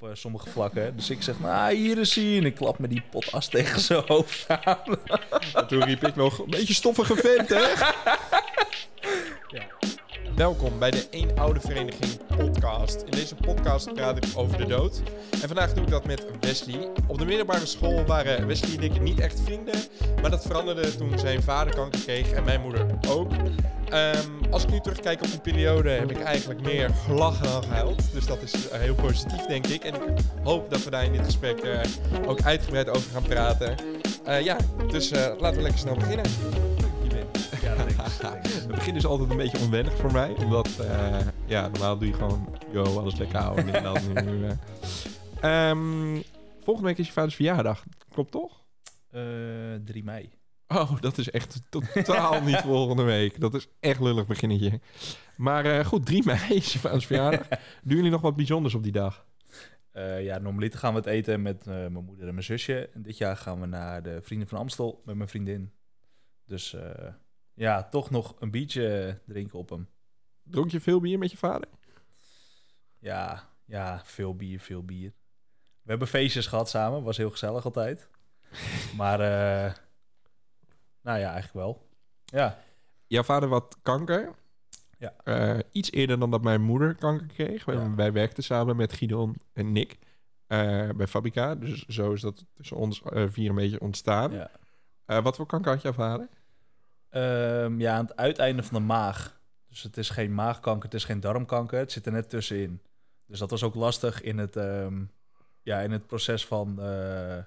op eh, sommige vlakken. Dus ik zeg, nou, hier is hij. En ik klap me die potas tegen zijn hoofd aan. En toen riep ik nog, een beetje stoffige vent, hè? Welkom bij de Eén Oude Vereniging podcast. In deze podcast praat ik over de dood. En vandaag doe ik dat met Wesley. Op de middelbare school waren Wesley en ik niet echt vrienden. Maar dat veranderde toen zijn vader kanker kreeg en mijn moeder ook. Ehm, als ik nu terugkijk op die periode heb ik eigenlijk meer gelachen dan gehuild. Dus dat is heel positief denk ik. En ik hoop dat we daar in dit gesprek eh, ook uitgebreid over gaan praten. Eh, ja, dus eh, laten we lekker snel beginnen. Het begin is altijd een beetje onwennig voor mij. Omdat, eh, ja, normaal doe je gewoon, yo, alles lekker houden. En dat. Nu, eh. Ehm, volgende week is je vaders verjaardag. Klopt toch? Eh, 3 mei. Oh, dat is echt totaal niet volgende week. Dat is echt lullig beginnetje. Maar goed, 3 mei is je vaders verjaardag. Doen jullie nog wat bijzonders op die dag? Ja, normaliter gaan we het eten met mijn moeder en mijn zusje. En dit jaar gaan we naar de Vrienden van Amstel met mijn vriendin. Dus eh, ja, toch nog een biertje drinken op hem. Dronk je veel bier met je vader? Ja, ja, veel bier, veel bier. We hebben feestjes gehad samen, was heel gezellig altijd. Maar, eh, nou ja, eigenlijk wel. Ja, Jouw vader had kanker. Ja. Eh, iets eerder dan dat mijn moeder kanker kreeg. Wij, Ja. wij werkten samen met Gideon en Nick eh, bij Fabrica. Dus zo is dat tussen ons vier een beetje ontstaan. ja. Wat voor kanker had jouw vader? Ehm, ja, aan het uiteinde van de maag. Dus het is geen maagkanker, het is geen darmkanker. Het zit er net tussenin. Dus dat was ook lastig in het, ehm, ja, in het proces van eh,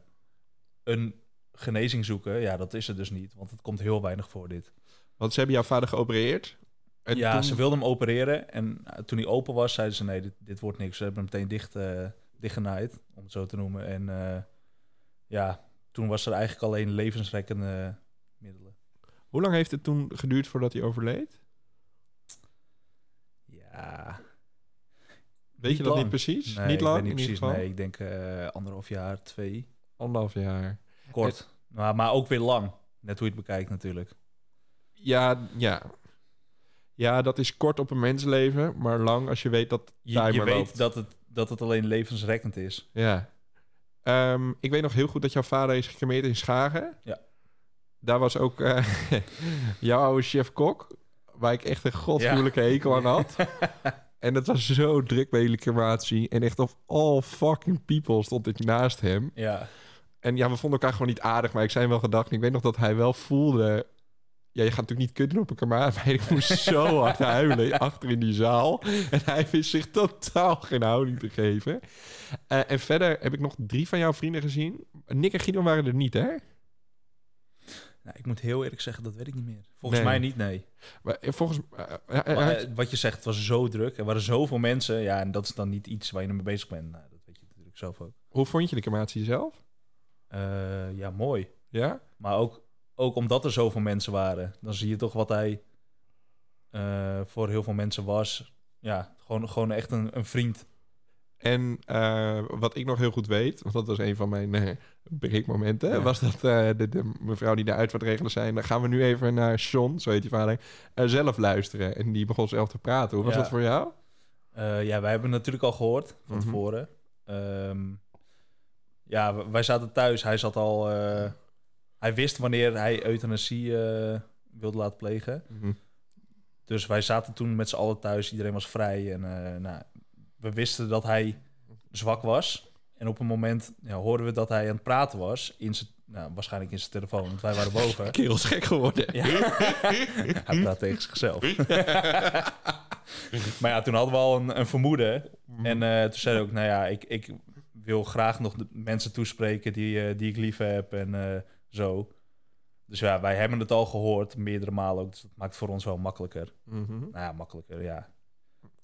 een genezing zoeken. Ja, dat is er dus niet, want het komt heel weinig voor dit. Want ze hebben jouw vader geopereerd. En ja, toen- ze wilden hem opereren. En eh, toen hij open was, zeiden ze: nee, dit, dit wordt niks. Ze hebben hem meteen dicht, eh dichtgenaaid, om het zo te noemen. En ja, toen was er eigenlijk alleen levensrekkende. Hoe lang heeft het toen geduurd voordat hij overleed? Ja, Weet Niet je dat lang. niet precies? nee, niet lang? niet precies. geval? Nee, ik denk eh, anderhalf jaar, twee. Anderhalf jaar. Kort. Maar, maar ook weer lang. Net hoe je het bekijkt natuurlijk. Ja, ja. Ja, dat is kort op een mensleven, maar lang als je weet dat Je, je weet loopt. dat het, dat het alleen levensrekkend is. Ja. Ehm, ik weet nog heel goed dat jouw vader is gecremeerd in Schagen. Ja. Daar was ook eh, jouw oude chef-kok, waar ik echt een godschuwelijke hekel aan had. en dat was zo druk bij jullie crematie. En echt of all fucking people stond ik naast hem. Ja, En ja, we vonden elkaar gewoon niet aardig, maar ik zei hem wel gedacht. Ik weet nog dat hij wel voelde... Ja, je gaat natuurlijk niet kutten op een. Maar ik moest zo hard huilen achter in die zaal. En hij wist zich totaal geen houding te geven. Eh, en verder heb ik nog drie van jouw vrienden gezien. Nick en Guido waren er niet, hè? Nou, ik moet heel eerlijk zeggen, dat weet ik niet meer. Volgens Nee. mij niet, nee. Maar eh, volgens eh, eh, wat je zegt, het was zo druk. Er waren zoveel mensen. Ja, en dat is dan niet iets waar je mee bezig bent. Nou, dat weet je natuurlijk zelf ook. Hoe vond je de crematie zelf? Ja, mooi. Ja? Maar ook, ook omdat er zoveel mensen waren, dan zie je toch wat hij voor heel veel mensen was. Ja, gewoon, gewoon echt een, een vriend. En eh, wat ik nog heel goed weet, want dat was een van mijn eh breekmomenten, Ja. was dat eh, de, de mevrouw die de uitvaartregelen zei, dan gaan we nu even naar Sean, zo heet die vader, zelf luisteren. En die begon zelf te praten. Hoe was Ja. dat voor jou? Ja, wij hebben het natuurlijk al gehoord van Mhm. tevoren. Ehm, ja, wij zaten thuis. Hij zat al. hij wist wanneer hij euthanasie wilde laten plegen. Mhm. Dus wij zaten toen met z'n allen thuis. Iedereen was vrij. En nou, we wisten dat hij zwak was. En op een moment ja, hoorden we dat hij aan het praten was. In zijn, nou, waarschijnlijk in zijn telefoon, want wij waren boven. Kerel is gek geworden. Ja. hij praat tegen zichzelf. maar ja, toen hadden we al een, een vermoeden. En eh, toen zei hij ook, nou ja, ik, ik wil graag nog de mensen toespreken die, eh, die ik lief heb en eh, zo. Dus ja, wij hebben het al gehoord, meerdere malen ook. Dus dat maakt het voor ons wel makkelijker. Mhm. Nou ja, makkelijker, ja.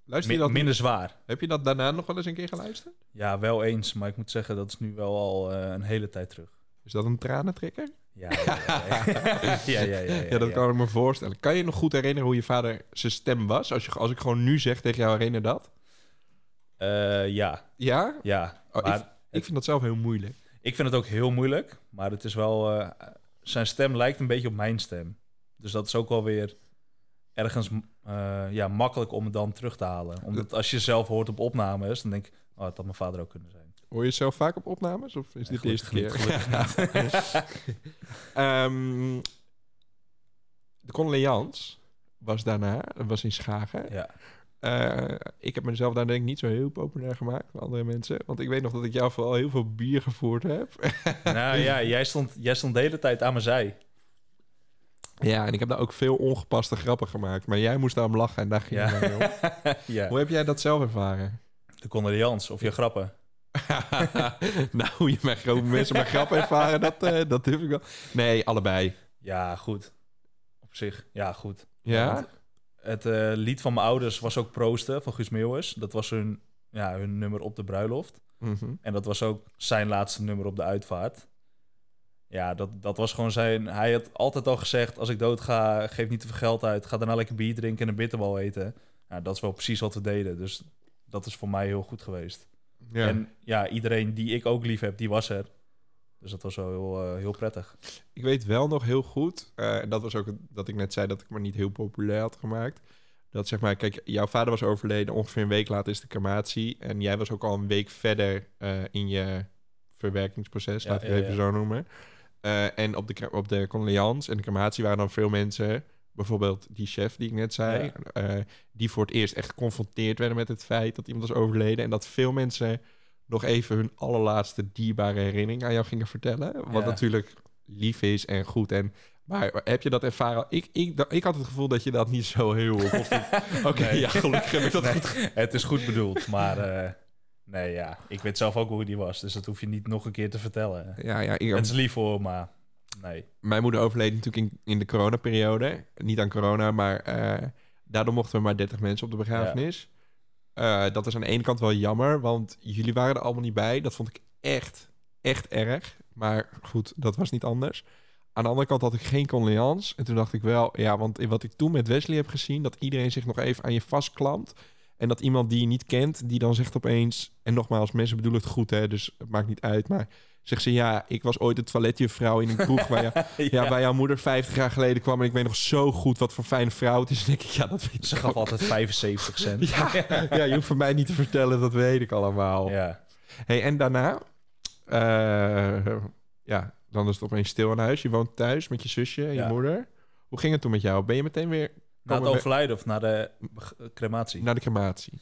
Luister je Mi- dat, minder zwaar. heb je dat daarna nog wel eens een keer geluisterd? Ja, wel eens. Maar ik moet zeggen, dat is nu wel al eh, een hele tijd terug. Is dat een tranentrekker? Ja, ja, ja. ja, ja, ja, ja, Ja, dat kan ik me voorstellen. Kan je nog goed herinneren hoe je vader zijn stem was? Als, je, als ik gewoon nu zeg tegen jou, herinner dat? Eh, ja, Ja? ja. Oh, maar Ik vind dat zelf heel moeilijk. Ik vind het ook heel moeilijk, maar het is wel. eh, zijn stem lijkt een beetje op mijn stem. Dus dat is ook wel weer ergens eh, ja, makkelijk om het dan terug te halen. Omdat als je zelf hoort op opnames, dan denk ik, Oh, het had mijn vader ook kunnen zijn. Hoor je jezelf vaak op opnames? Of is dit de eerste keer? Ehm, de condoleance was daarna, dat was in Schagen. Ja. Eh, ik heb mezelf daar denk ik niet zo heel populair gemaakt met andere mensen. Want ik weet nog dat ik jou vooral heel veel bier gevoerd heb. nou ja, jij stond, jij stond de hele tijd aan mijn zij. Ja, en ik heb daar ook veel ongepaste grappen gemaakt. Maar jij moest daarom lachen en daar ging Ja. om. ja. Hoe heb jij dat zelf ervaren? De condoleance of je grappen. nou, hoe je met grote mensen met grappen ervaren, dat, eh, dat durf ik wel. Nee, allebei. Ja, goed. Op zich, ja, goed. Ja? Want Het eh, lied van mijn ouders was ook Proosten van Guus Meeuwis. Dat was hun, ja, hun nummer op de bruiloft. Mhm. En dat was ook zijn laatste nummer op de uitvaart. Ja, dat, dat was gewoon zijn... Hij had altijd al gezegd, als ik dood ga, geef niet te veel geld uit. Ga daarna lekker bier drinken en een bitterbal eten. Ja, dat is wel precies wat we deden. Dus dat is voor mij heel goed geweest. Ja. En ja, iedereen die ik ook lief heb, die was er. Dus dat was wel heel, eh, heel prettig. Ik weet wel nog heel goed, eh, en dat was ook het- dat ik net zei dat ik me niet heel populair had gemaakt. Dat zeg maar, kijk, jouw vader was overleden, ongeveer een week later is de crematie. En jij was ook al een week verder eh, in je verwerkingsproces, Ja, laat ik ja, het even zo noemen. Eh, en op de, op de condoleance en de crematie waren dan veel mensen, bijvoorbeeld die chef die ik net zei, eh, die voor het eerst echt geconfronteerd werden met het feit dat iemand was overleden. En dat veel mensen nog even hun allerlaatste dierbare herinnering aan jou gingen vertellen. Wat Ja. natuurlijk lief is en goed. En, maar heb je dat ervaren? Ik, ik, ik had het gevoel dat je dat niet zo heel... Oké, Nee. ja, gelukkig heb ik dat Nee, goed het is goed bedoeld, maar eh, nee, ja, ik weet zelf ook hoe die was. Dus dat hoef je niet nog een keer te vertellen. Ja, ja ik, Het is lief voor, maar nee. mijn moeder overleed natuurlijk in, in de coronaperiode. Niet aan corona, maar eh, daardoor mochten we maar 30 mensen op de begrafenis. Eh, dat is aan de ene kant wel jammer, want jullie waren er allemaal niet bij. Dat vond ik echt, echt erg. Maar goed, dat was niet anders. Aan de andere kant had ik geen condoleance. En toen dacht ik wel, ja, want wat ik toen met Wesley heb gezien... dat iedereen zich nog even aan je vastklampt. En dat iemand die je niet kent, die dan zegt opeens... en nogmaals, mensen bedoelen het goed, hè, dus het maakt niet uit. Maar zegt ze, ja, ik was ooit de toiletjuffrouw in een kroeg... waar, je, ja, waar jouw moeder 50 jaar geleden kwam... en ik weet nog zo goed wat voor fijne vrouw het is. En denk ik, ja, dat weet Ze ik gaf ook. altijd 75 cent. Ja, ja, je hoeft voor mij niet te vertellen, dat weet ik allemaal. Ja. Hey, en daarna, eh, ja, dan is het opeens stil in huis. Je woont thuis met je zusje en je moeder. Hoe ging het toen met jou? Ben je meteen weer Na het overlijden of na de crematie? naar de crematie?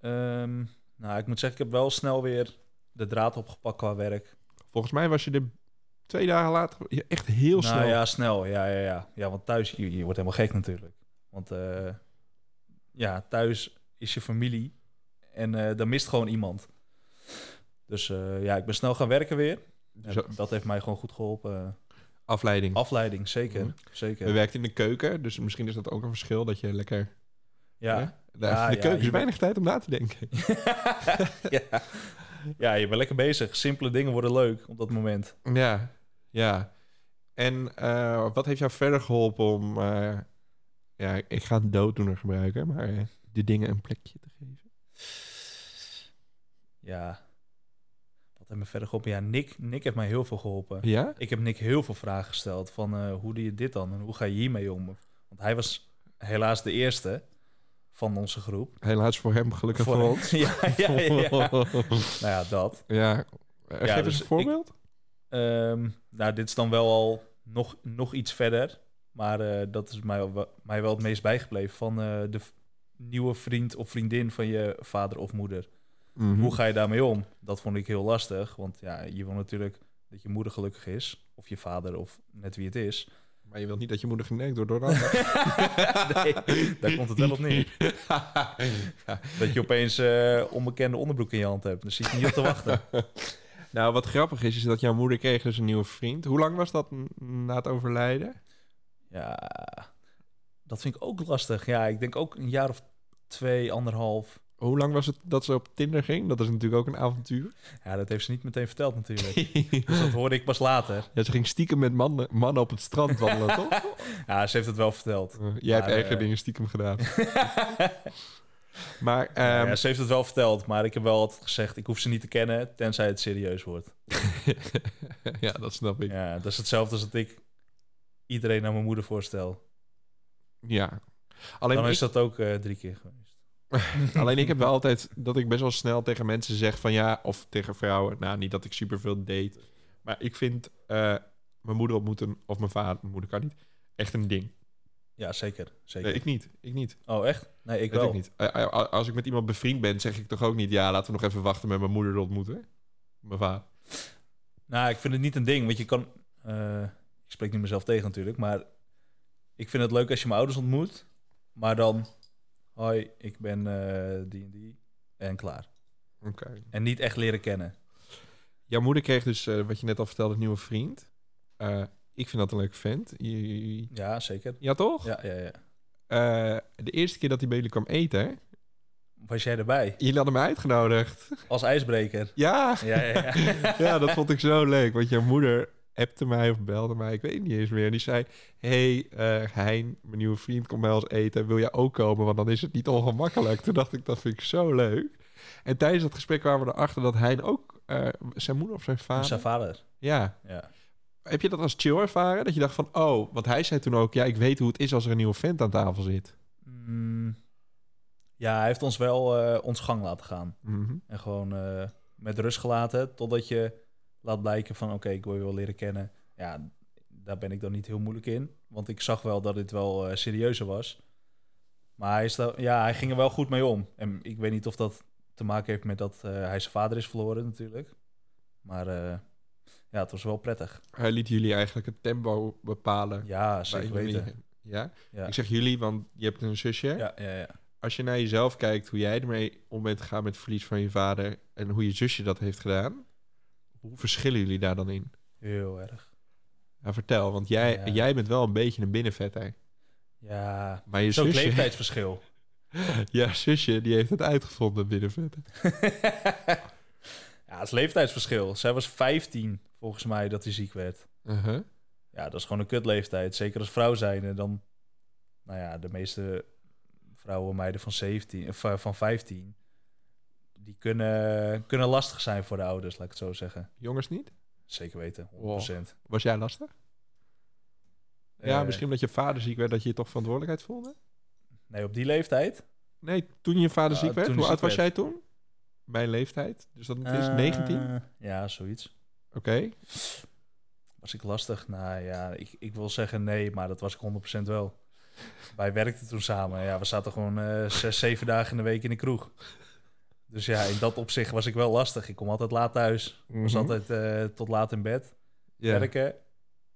Ehm, nou, ik moet zeggen, ik heb wel snel weer de draad opgepakt qua werk. Volgens mij was je er twee dagen later echt heel nou snel. ja, snel. Ja, ja, ja. ja want thuis, je, je wordt helemaal gek natuurlijk. Want eh, ja, thuis is je familie en eh dan mist gewoon iemand. Dus eh, ja, ik ben snel gaan werken weer. En dat heeft mij gewoon goed geholpen. Afleiding. Afleiding, zeker. Mhm. zeker. We in de keuken, dus misschien is dat ook een verschil dat je lekker... Ja. Ja, de keuken is weinig tijd om na te denken. ja. ja, je bent lekker bezig. Simpele dingen worden leuk op dat moment. Ja, ja. En eh, wat heeft jou verder geholpen om... eh, ja, ik ga een dooddoener gebruiken, maar eh, de dingen een plekje te geven? Ja. Wat me verder geholpen? Ja, Nick, Nick heeft mij heel veel geholpen. Ja? Ik heb Nick heel veel vragen gesteld van eh, hoe doe je dit dan en hoe ga je hiermee om? Want hij was helaas de eerste van onze groep. Helaas voor hem, gelukkig voor, Voor- ons. ja, ja, ja, nou ja, dat. ja. Eh, Ja, geef eens dus een ik- voorbeeld. Ehm, nou, dit is dan wel al nog, nog iets verder. Maar eh, dat is mij, wel- mij wel het meest bijgebleven van eh, de nieuwe vriend of vriendin van je vader of moeder. Mhm. Hoe ga je daarmee om? Dat vond ik heel lastig. Want ja, je wil natuurlijk dat je moeder gelukkig is. Of je vader, of net wie het is. Maar je wilt niet dat je moeder genekt wordt door dat. nee, daar komt het wel op neer. ja. Dat je opeens eh, onbekende onderbroek in je hand hebt. Dan zit je niet op te wachten. Nou, wat grappig is, is dat jouw moeder kreeg dus een nieuwe vriend. Hoe lang was dat n- na het overlijden? Ja, dat vind ik ook lastig. Ja, ik denk ook een jaar of twee, anderhalf. Hoe lang was het dat ze op Tinder ging? Dat is natuurlijk ook een avontuur. Ja, dat heeft ze niet meteen verteld natuurlijk. Dus dat hoorde ik pas later. ja, ze ging stiekem met mannen, mannen op het strand wandelen, toch? Ja, ze heeft het wel verteld. Uh, jij hebt erger eh, dingen stiekem gedaan. maar ehm, ja, ze heeft het wel verteld, maar ik heb wel altijd gezegd... ik hoef ze niet te kennen, tenzij het serieus wordt. ja, dat snap ik. Ja, dat is hetzelfde als dat ik iedereen aan mijn moeder voorstel. Ja. Alleen Dan ik- is dat ook eh, drie keer geweest. Alleen ik heb wel altijd dat ik best wel snel tegen mensen zeg van ja, of tegen vrouwen. Nou, niet dat ik superveel date. Maar ik vind eh, mijn moeder ontmoeten, of mijn vader, mijn moeder kan niet, echt een ding. Ja, zeker. zeker. Nee, ik niet. Ik niet. Oh, echt? Nee, ik wel. ik niet. Eh, eh, Als ik met iemand bevriend ben, zeg ik toch ook niet... ja, laten we nog even wachten met mijn moeder te ontmoeten. Mijn vader. Nou, ik vind het niet een ding, want je kan... ik spreek niet mezelf tegen natuurlijk, maar ik vind het leuk als je mijn ouders ontmoet, maar dan... Hoi, ik ben eh, die en die. En klaar. Oké. En niet echt leren kennen. Jouw moeder kreeg dus, eh, wat je net al vertelde, een nieuwe vriend. Eh, ik vind dat een leuke vent. Je- Ja, zeker. Ja, toch? Ja, ja, ja. De eerste keer dat hij bij jullie kwam eten, Was jij erbij? jullie hadden me uitgenodigd. Als ijsbreker. Ja, Ja, ja, ja. ja, dat vond ik zo leuk. Want jouw moeder appte mij of belde mij, ik weet niet eens meer. En die zei, hey, eh, Hein, mijn nieuwe vriend, komt bij ons eten. Wil jij ook komen? Want dan is het niet ongemakkelijk. Toen dacht ik, dat vind ik zo leuk. En tijdens dat gesprek kwamen we erachter dat Hein ook, eh, zijn moeder of zijn vader... Zijn vader. Ja. Ja. Heb je dat als chill ervaren? Dat je dacht van, oh, want hij zei toen ook, ja, ik weet hoe het is als er een nieuwe vent aan tafel zit. Mm, ja, hij heeft ons wel eh, ons gang laten gaan. Mhm. En gewoon met rust gelaten totdat je laat blijken van oké, ik wil je wel leren kennen. Ja, daar ben ik dan niet heel moeilijk in. Want ik zag wel dat dit wel eh, serieuzer was. Maar hij, is daar- ja, hij ging er wel goed mee om. En ik weet niet of dat te maken heeft met dat eh, hij zijn vader is verloren natuurlijk. Maar eh, ja, het was wel prettig. Hij liet jullie eigenlijk het tempo bepalen. Ja, zeker jullie- weten. Ja? Ja. Ik zeg jullie, want je hebt een zusje. Ja, ja, ja. Als je naar jezelf kijkt, hoe jij ermee om bent gegaan met het verlies van je vader en hoe je zusje dat heeft gedaan, hoe verschillen jullie daar dan in? Heel erg. Ja, vertel, want jij, Ja. jij bent wel een beetje een binnenvetter. Ja, Maar je zusje, leeftijdsverschil. ja, zusje, die heeft het uitgevonden, binnenvetten. ja, het is leeftijdsverschil. Zij was 15 volgens mij dat hij ziek werd. Uh-huh. Ja, dat is gewoon een kutleeftijd. Zeker als vrouw zijnde. Dan, nou ja, de meeste vrouwen, meiden van 17, of eh, van 15, die kunnen, kunnen lastig zijn voor de ouders, laat ik het zo zeggen. Jongens niet? Zeker weten, 100%. Wow. Was jij lastig? ja, Eh, misschien omdat je vader ziek werd, dat je je toch verantwoordelijkheid voelde? Nee, op die leeftijd? Nee, toen je vader ziek werd, hoe oud was werd. jij toen? Mijn leeftijd. Dus dat is Eh, 19? Ja, zoiets. Oké. Was ik lastig? Nou ja, ik, ik wil zeggen nee, maar dat was ik 100% wel. Wij werkten toen samen. Ja, we zaten gewoon eh, zes, zeven dagen in de week in de kroeg. Dus ja, in dat opzicht was ik wel lastig. Ik kom altijd laat thuis. Was Mhm. altijd eh, tot laat in bed. Ja. Werken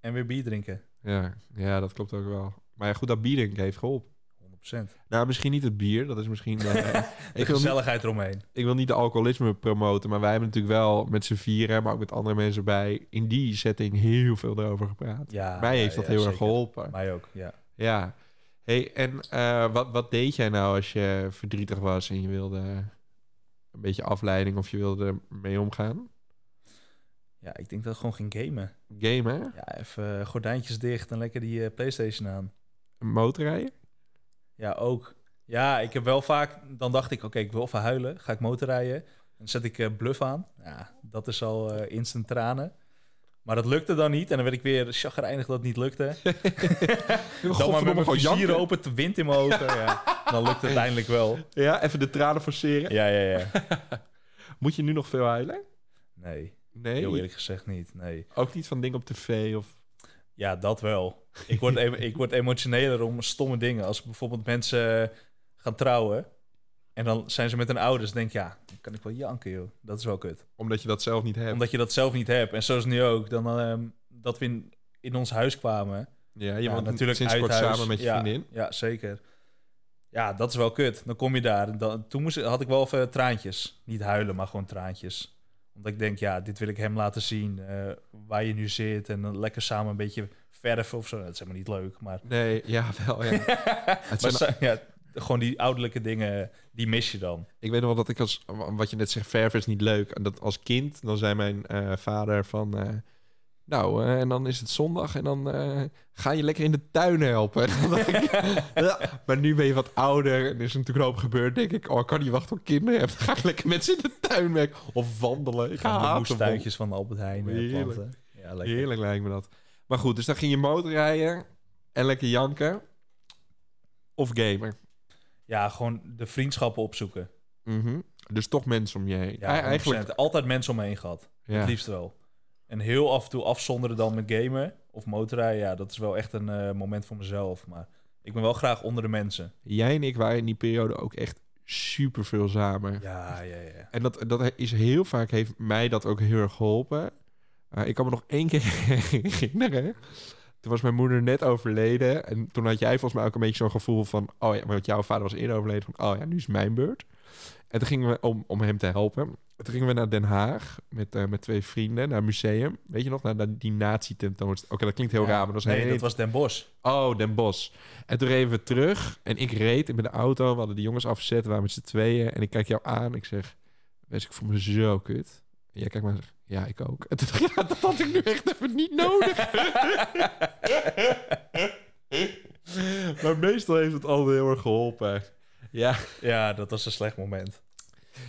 en weer bier drinken. Ja. ja, dat klopt ook wel. Maar ja, goed, dat bier drinken heeft geholpen. 100%. Nou, misschien niet het bier. Dat is misschien... eh, De ik, wil niet, gezelligheid eromheen. ik wil niet de alcoholisme promoten, maar wij hebben natuurlijk wel met z'n vieren, maar ook met andere mensen bij, in die setting heel veel erover gepraat. Ja, Mij ja, heeft dat ja, heel erg geholpen. Mij ook, ja. Ja. Hey, en eh, wat, wat deed jij nou als je verdrietig was en je wilde een beetje afleiding of je wilde er mee omgaan? Ja, ik denk dat ik gewoon ging gamen. Gamen, Ja, even eh, gordijntjes dicht en lekker die eh, Playstation aan. motorrijden? Ja, ook. Ja, ik heb wel vaak... Dan dacht ik, oké, ik wil even huilen. Ga ik motorrijden. Dan zet ik eh, bluff aan. Ja, dat is al eh, instant tranen. Maar dat lukte dan niet. En dan werd ik weer chagrijnig dat het niet lukte. dan maar met mijn vizier open, te wind in mijn ogen. Ja. Dan lukt het uiteindelijk wel. Ja, even de tranen forceren. Ja, ja, ja. Moet je nu nog veel huilen? Nee, Nee, heel eerlijk gezegd niet. Nee. ook niet van dingen op tv of... Ja, dat wel. Ik word, ik word emotioneler om stomme dingen. Als bijvoorbeeld mensen eh, gaan trouwen... en dan zijn ze met hun ouders... denk ja, dan kan ik wel janken, joh. Dat is wel kut. Omdat je dat zelf niet hebt. Omdat je dat zelf niet hebt. En zoals nu ook, dan ehm, dat we in, in ons huis kwamen. Ja, je ja, natuurlijk sinds uit kort huis. samen met je ja, vriendin. Ja, zeker. Ja, dat is wel kut. Dan kom je daar. Dan, toen moest, had ik wel even traantjes. Niet huilen, maar gewoon traantjes. Omdat ik denk, ja, dit wil ik hem laten zien. eh, waar je nu zit. En dan lekker samen een beetje verven of zo. Dat is helemaal niet leuk. Maar, Nee, ja, wel, ja. Het maar zijn- sa- ja, gewoon die ouderlijke dingen, die mis je dan. Ik weet nog wel dat ik als... Wat je net zegt, verven is niet leuk. En dat als kind, dan zei mijn eh, vader van... eh, nou, eh, en dan is het zondag en dan eh, ga je lekker in de tuin helpen. Ja, maar nu ben je wat ouder en er is natuurlijk een hoop gebeurd. denk ik, oh, ik kan niet wachten tot ik kinderen heb. Dan ga ik lekker met ze in de tuin werken. Of wandelen. Ik ga de moestuintjes van Albert Heijn. eh, Heerlijk. planten. Ja, lekker. Heerlijk lijkt me dat. Maar goed, dus dan ging je motorrijden en lekker janken. Of gamer. ja, gewoon de vriendschappen opzoeken. Mhm. Dus toch mensen om je heen. Ja, eigenlijk. 100%. Altijd mensen om me heen gehad. Ja. Het liefst wel. En heel af en toe afzonderen dan met gamen of motorrijden. Ja, dat is wel echt een eh, moment voor mezelf. Maar ik ben wel graag onder de mensen. Jij en ik waren in die periode ook echt super veel samen. Ja, ja, ja. En dat, dat is heel vaak, heeft mij dat ook heel erg geholpen. Uh, ik kan me nog één keer herinneren. Toen was mijn moeder net overleden. En toen had jij volgens mij ook een beetje zo'n gevoel van... Oh ja, want jouw vader was eerder overleden. Van, oh ja, nu is mijn beurt. En toen gingen we, om, om hem te helpen... Toen gingen we naar Den Haag met, uh, met twee vrienden naar een museum. Weet je nog, naar die nazi-tentoonstelling. Oké, dat klinkt heel Ja. raar, maar dat was Nee, dat was Den Bosch. Oh, Den Bosch. En toen reden we terug en ik reed met de auto. We hadden de jongens afgezet, we waren met z'n tweeën. En ik kijk jou aan. Ik zeg, wees ik voel me zo kut. En jij kijkt maar zegt, ja, ik ook. En toen dacht ik, ja, dat had ik nu echt even niet nodig. maar meestal heeft het altijd heel erg geholpen. Ja. Ja, dat was een slecht moment.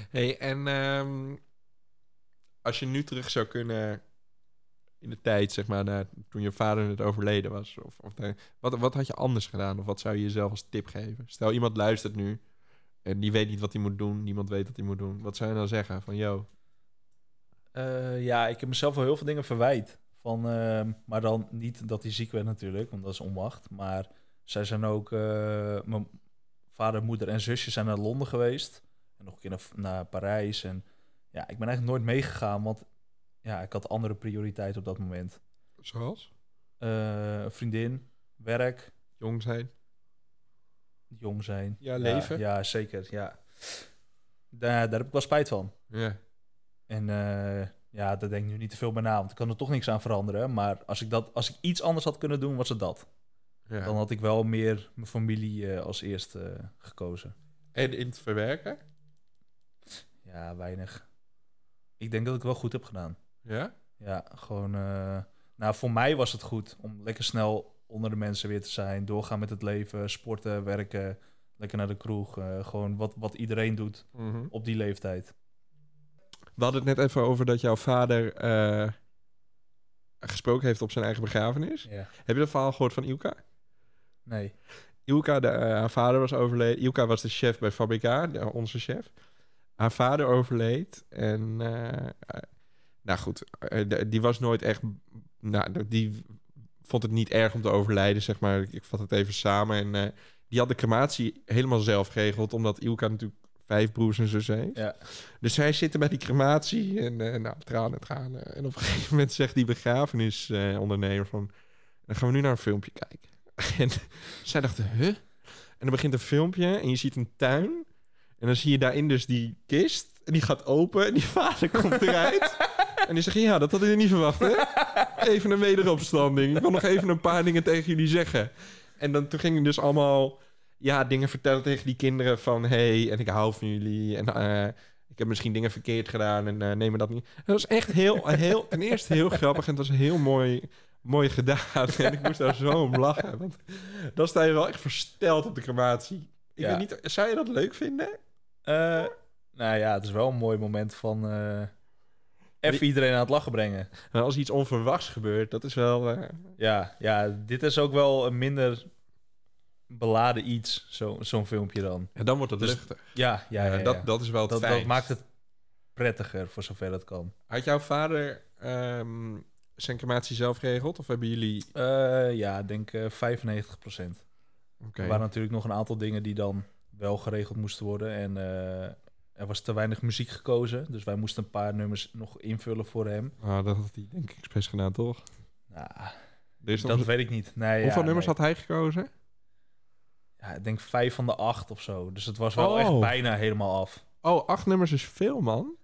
Hey, en ehm, als je nu terug zou kunnen in de tijd, zeg maar, naar toen je vader net overleden was, of, of wat, wat had je anders gedaan? Of wat zou je jezelf als tip geven? Stel, iemand luistert nu en die weet niet wat hij moet doen, niemand weet wat hij moet doen. Wat zou je dan zeggen? Van, yo, Eh, ja, ik heb mezelf wel heel veel dingen verwijt. Van, ehm, maar dan niet dat hij ziek werd natuurlijk, want dat is onmacht. Maar zij zijn ook... eh, mijn vader, moeder en zusje zijn naar Londen geweest. En nog een keer naar, naar Parijs. En ja, ik ben eigenlijk nooit meegegaan, want ja, ik had andere prioriteiten op dat moment. zoals? Eh, vriendin, werk, Jong zijn? jong zijn. Ja, leven. Ja, zeker, ja. Daar, daar heb ik wel spijt van. Ja. En eh, ja, daar denk ik nu niet te veel bij na, want ik kan er toch niks aan veranderen. Maar als ik, dat, als ik iets anders had kunnen doen, was het dat. Ja. Dan had ik wel meer mijn familie eh, als eerste eh, gekozen. En in het verwerken? Ja, weinig. Ik denk dat ik wel goed heb gedaan. Ja? Ja, gewoon... eh, nou, voor mij was het goed om lekker snel onder de mensen weer te zijn. Doorgaan met het leven, sporten, werken, lekker naar de kroeg. eh, gewoon wat, wat iedereen doet Mhm. op die leeftijd. We hadden het net even over dat jouw vader eh, gesproken heeft op zijn eigen begrafenis. Ja. Heb je dat verhaal gehoord van Ilka? Nee. Ilka, de, eh, haar vader was overleden. Ilka was de chef bij Fabrica, de- onze chef. Haar vader overleed. En, eh, eh, nou goed, de- die was nooit echt... Nou, die vond het niet erg om te overlijden, zeg maar. Ik vat het even samen. En die had de crematie helemaal zelf geregeld, omdat Ilka natuurlijk vijf broers en zussen heeft. Ja. Dus zij zitten bij die crematie en eh, nou, tranen, tranen. En op een gegeven moment zegt die begrafenisondernemer van... dan gaan we nu naar een filmpje kijken. En zij dachten, huh? En dan begint een filmpje en je ziet een tuin. En dan zie je daarin dus die kist. En die gaat open en die vader komt eruit. en die zegt, ja, dat had je niet verwacht, hè? Even een wederopstanding. Ik wil nog even een paar dingen tegen jullie zeggen. En dan toen ging hij dus allemaal ja, dingen vertellen tegen die kinderen van... hey, en ik hou van jullie. En eh, ik heb misschien dingen verkeerd gedaan en eh neem me dat niet. Het was echt heel, heel, ten eerste heel grappig en het was heel mooi, mooi gedaan. En ik moest daar zo om lachen. Want dan sta je wel echt versteld op de crematie. Ik Ja. weet niet, zou je dat leuk vinden? Eh, nou ja, het is wel een mooi moment van... eh even iedereen aan het lachen brengen. Maar als iets onverwachts gebeurt, dat is wel... eh, Ja, ja, dit is ook wel een minder beladen iets, zo- zo'n filmpje dan. ja, dan wordt het Dus- luchtig. Ja, ja, ja, ja. Dat, dat is wel het dat, fijn. dat maakt het prettiger, voor zover dat kan. Had jouw vader ehm, zijn crematie zelf geregeld? Of hebben jullie... Eh, ja, ik denk eh 95% Oké. Er waren natuurlijk nog een aantal dingen die dan wel geregeld moesten worden. En eh, er was te weinig muziek gekozen. Dus wij moesten een paar nummers nog invullen voor hem. Ah, dat had hij denk ik expres gedaan, toch? Nou, dat weet ik niet. Nee, Hoeveel ja, nummers nee. had hij gekozen? Ja, ik denk vijf van de acht of zo. Dus het was wel Oh. echt bijna helemaal af. Oh, acht nummers is veel, man.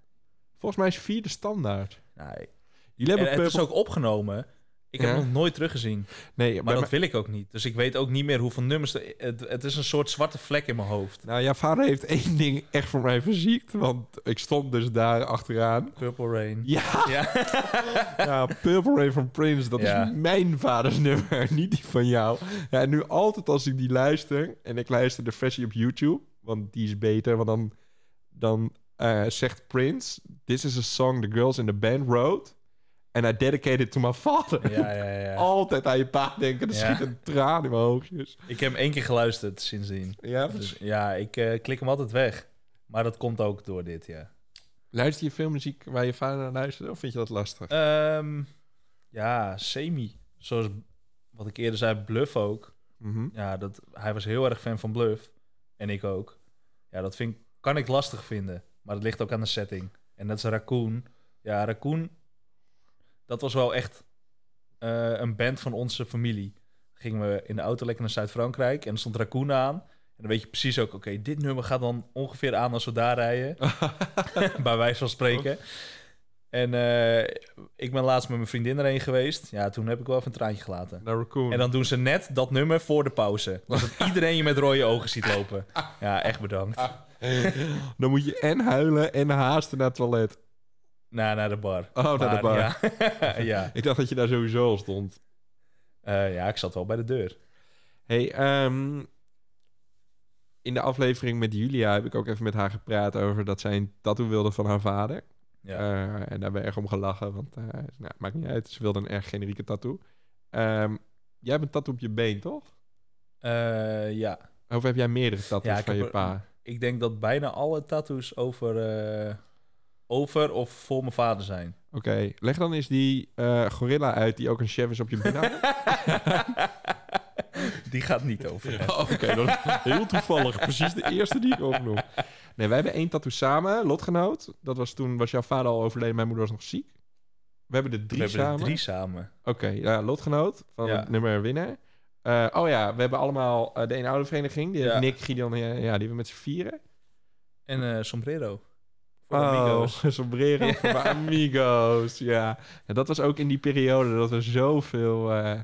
Volgens mij is vier de standaard. Nee. Jullie En hebben het is ook opgenomen. Ik heb Ja. het nog nooit teruggezien. Nee, Maar dat wil ik ook niet. Dus ik weet ook niet meer hoeveel nummers... Er, het, het is een soort zwarte vlek in mijn hoofd. Nou, jouw vader heeft één ding echt voor mij verziekt. Want ik stond dus daar achteraan. Purple Rain. Ja, Ja. ja Purple Rain van Prince. Dat Ja. is mijn vaders nummer, niet die van jou. Ja, en nu altijd als ik die luister... En ik luister de versie op YouTube. Want die is beter. Want dan, dan eh, zegt Prince... This is a song the girls in the band wrote. En I dedicated to my father. Ja, ja, ja. Altijd aan je pa denken. Ja. schiet een traan in mijn oogjes. Ik heb hem één keer geluisterd sindsdien. Ja, Dus ja, ik eh, klik hem altijd weg. Maar dat komt ook door dit, ja. Luister je veel muziek waar je vader naar luistert? Of vind je dat lastig? Ehm, ja, semi. Zoals wat ik eerder zei, Bluff ook. Mhm. Ja, dat, hij was heel erg fan van Bluff. En ik ook. Ja, dat vind, kan ik lastig vinden. Maar dat ligt ook aan de setting. En dat is Raccoon. Ja, Raccoon, dat was wel echt eh, een band van onze familie. Gingen we in de auto lekker naar Zuid-Frankrijk en er stond Raccoon aan. En dan weet je precies ook, oké, dit nummer gaat dan ongeveer aan als we daar rijden. bij wijze van spreken. En eh, ik ben laatst met mijn vriendin erheen geweest. Ja, toen heb ik wel even een traantje gelaten. Naar Raccoon. En dan doen ze net dat nummer voor de pauze. Dat iedereen je met rode ogen ziet lopen. Ja, echt bedankt. dan moet je en huilen en haasten naar het toilet. Nou, naar de bar. Oh, naar de bar. Ja. ja. Ik dacht dat je daar sowieso al stond. Eh, ja, ik zat wel bij de deur. Hey, ehm, in de aflevering met Julia heb ik ook even met haar gepraat over dat zij een tattoo wilde van haar vader. Ja. Eh, en daar hebben we erg om gelachen, want uh, nou, maakt niet uit. Ze wilde een erg generieke tattoo. Ehm, jij hebt een tattoo op je been, toch? Ja. Of heb jij meerdere tattoos Ja, ik van je pa? Ik denk dat bijna alle tattoos over, over of voor mijn vader zijn. Oké, leg dan eens die eh, gorilla uit die ook een chef is op je been. Die gaat niet over. Oh, Oké, heel toevallig. Precies de eerste die ik opnoem. Nee, wij hebben één tattoo samen, lotgenoot. Dat was toen, was jouw vader al overleden, mijn moeder was nog ziek. We hebben er drie We hebben samen. drie samen. Oké, ja, lotgenoot van Ja. het nummer winnaar. Eh, oh ja, we hebben allemaal eh, de ene oude vereniging. Die Ja. Nick, Gideon, ja, die hebben we met z'n vieren. En sombrero. Voor Oh, amigos. sombrero voor mijn amigos, ja. ja. Dat was ook in die periode dat we zoveel, eh,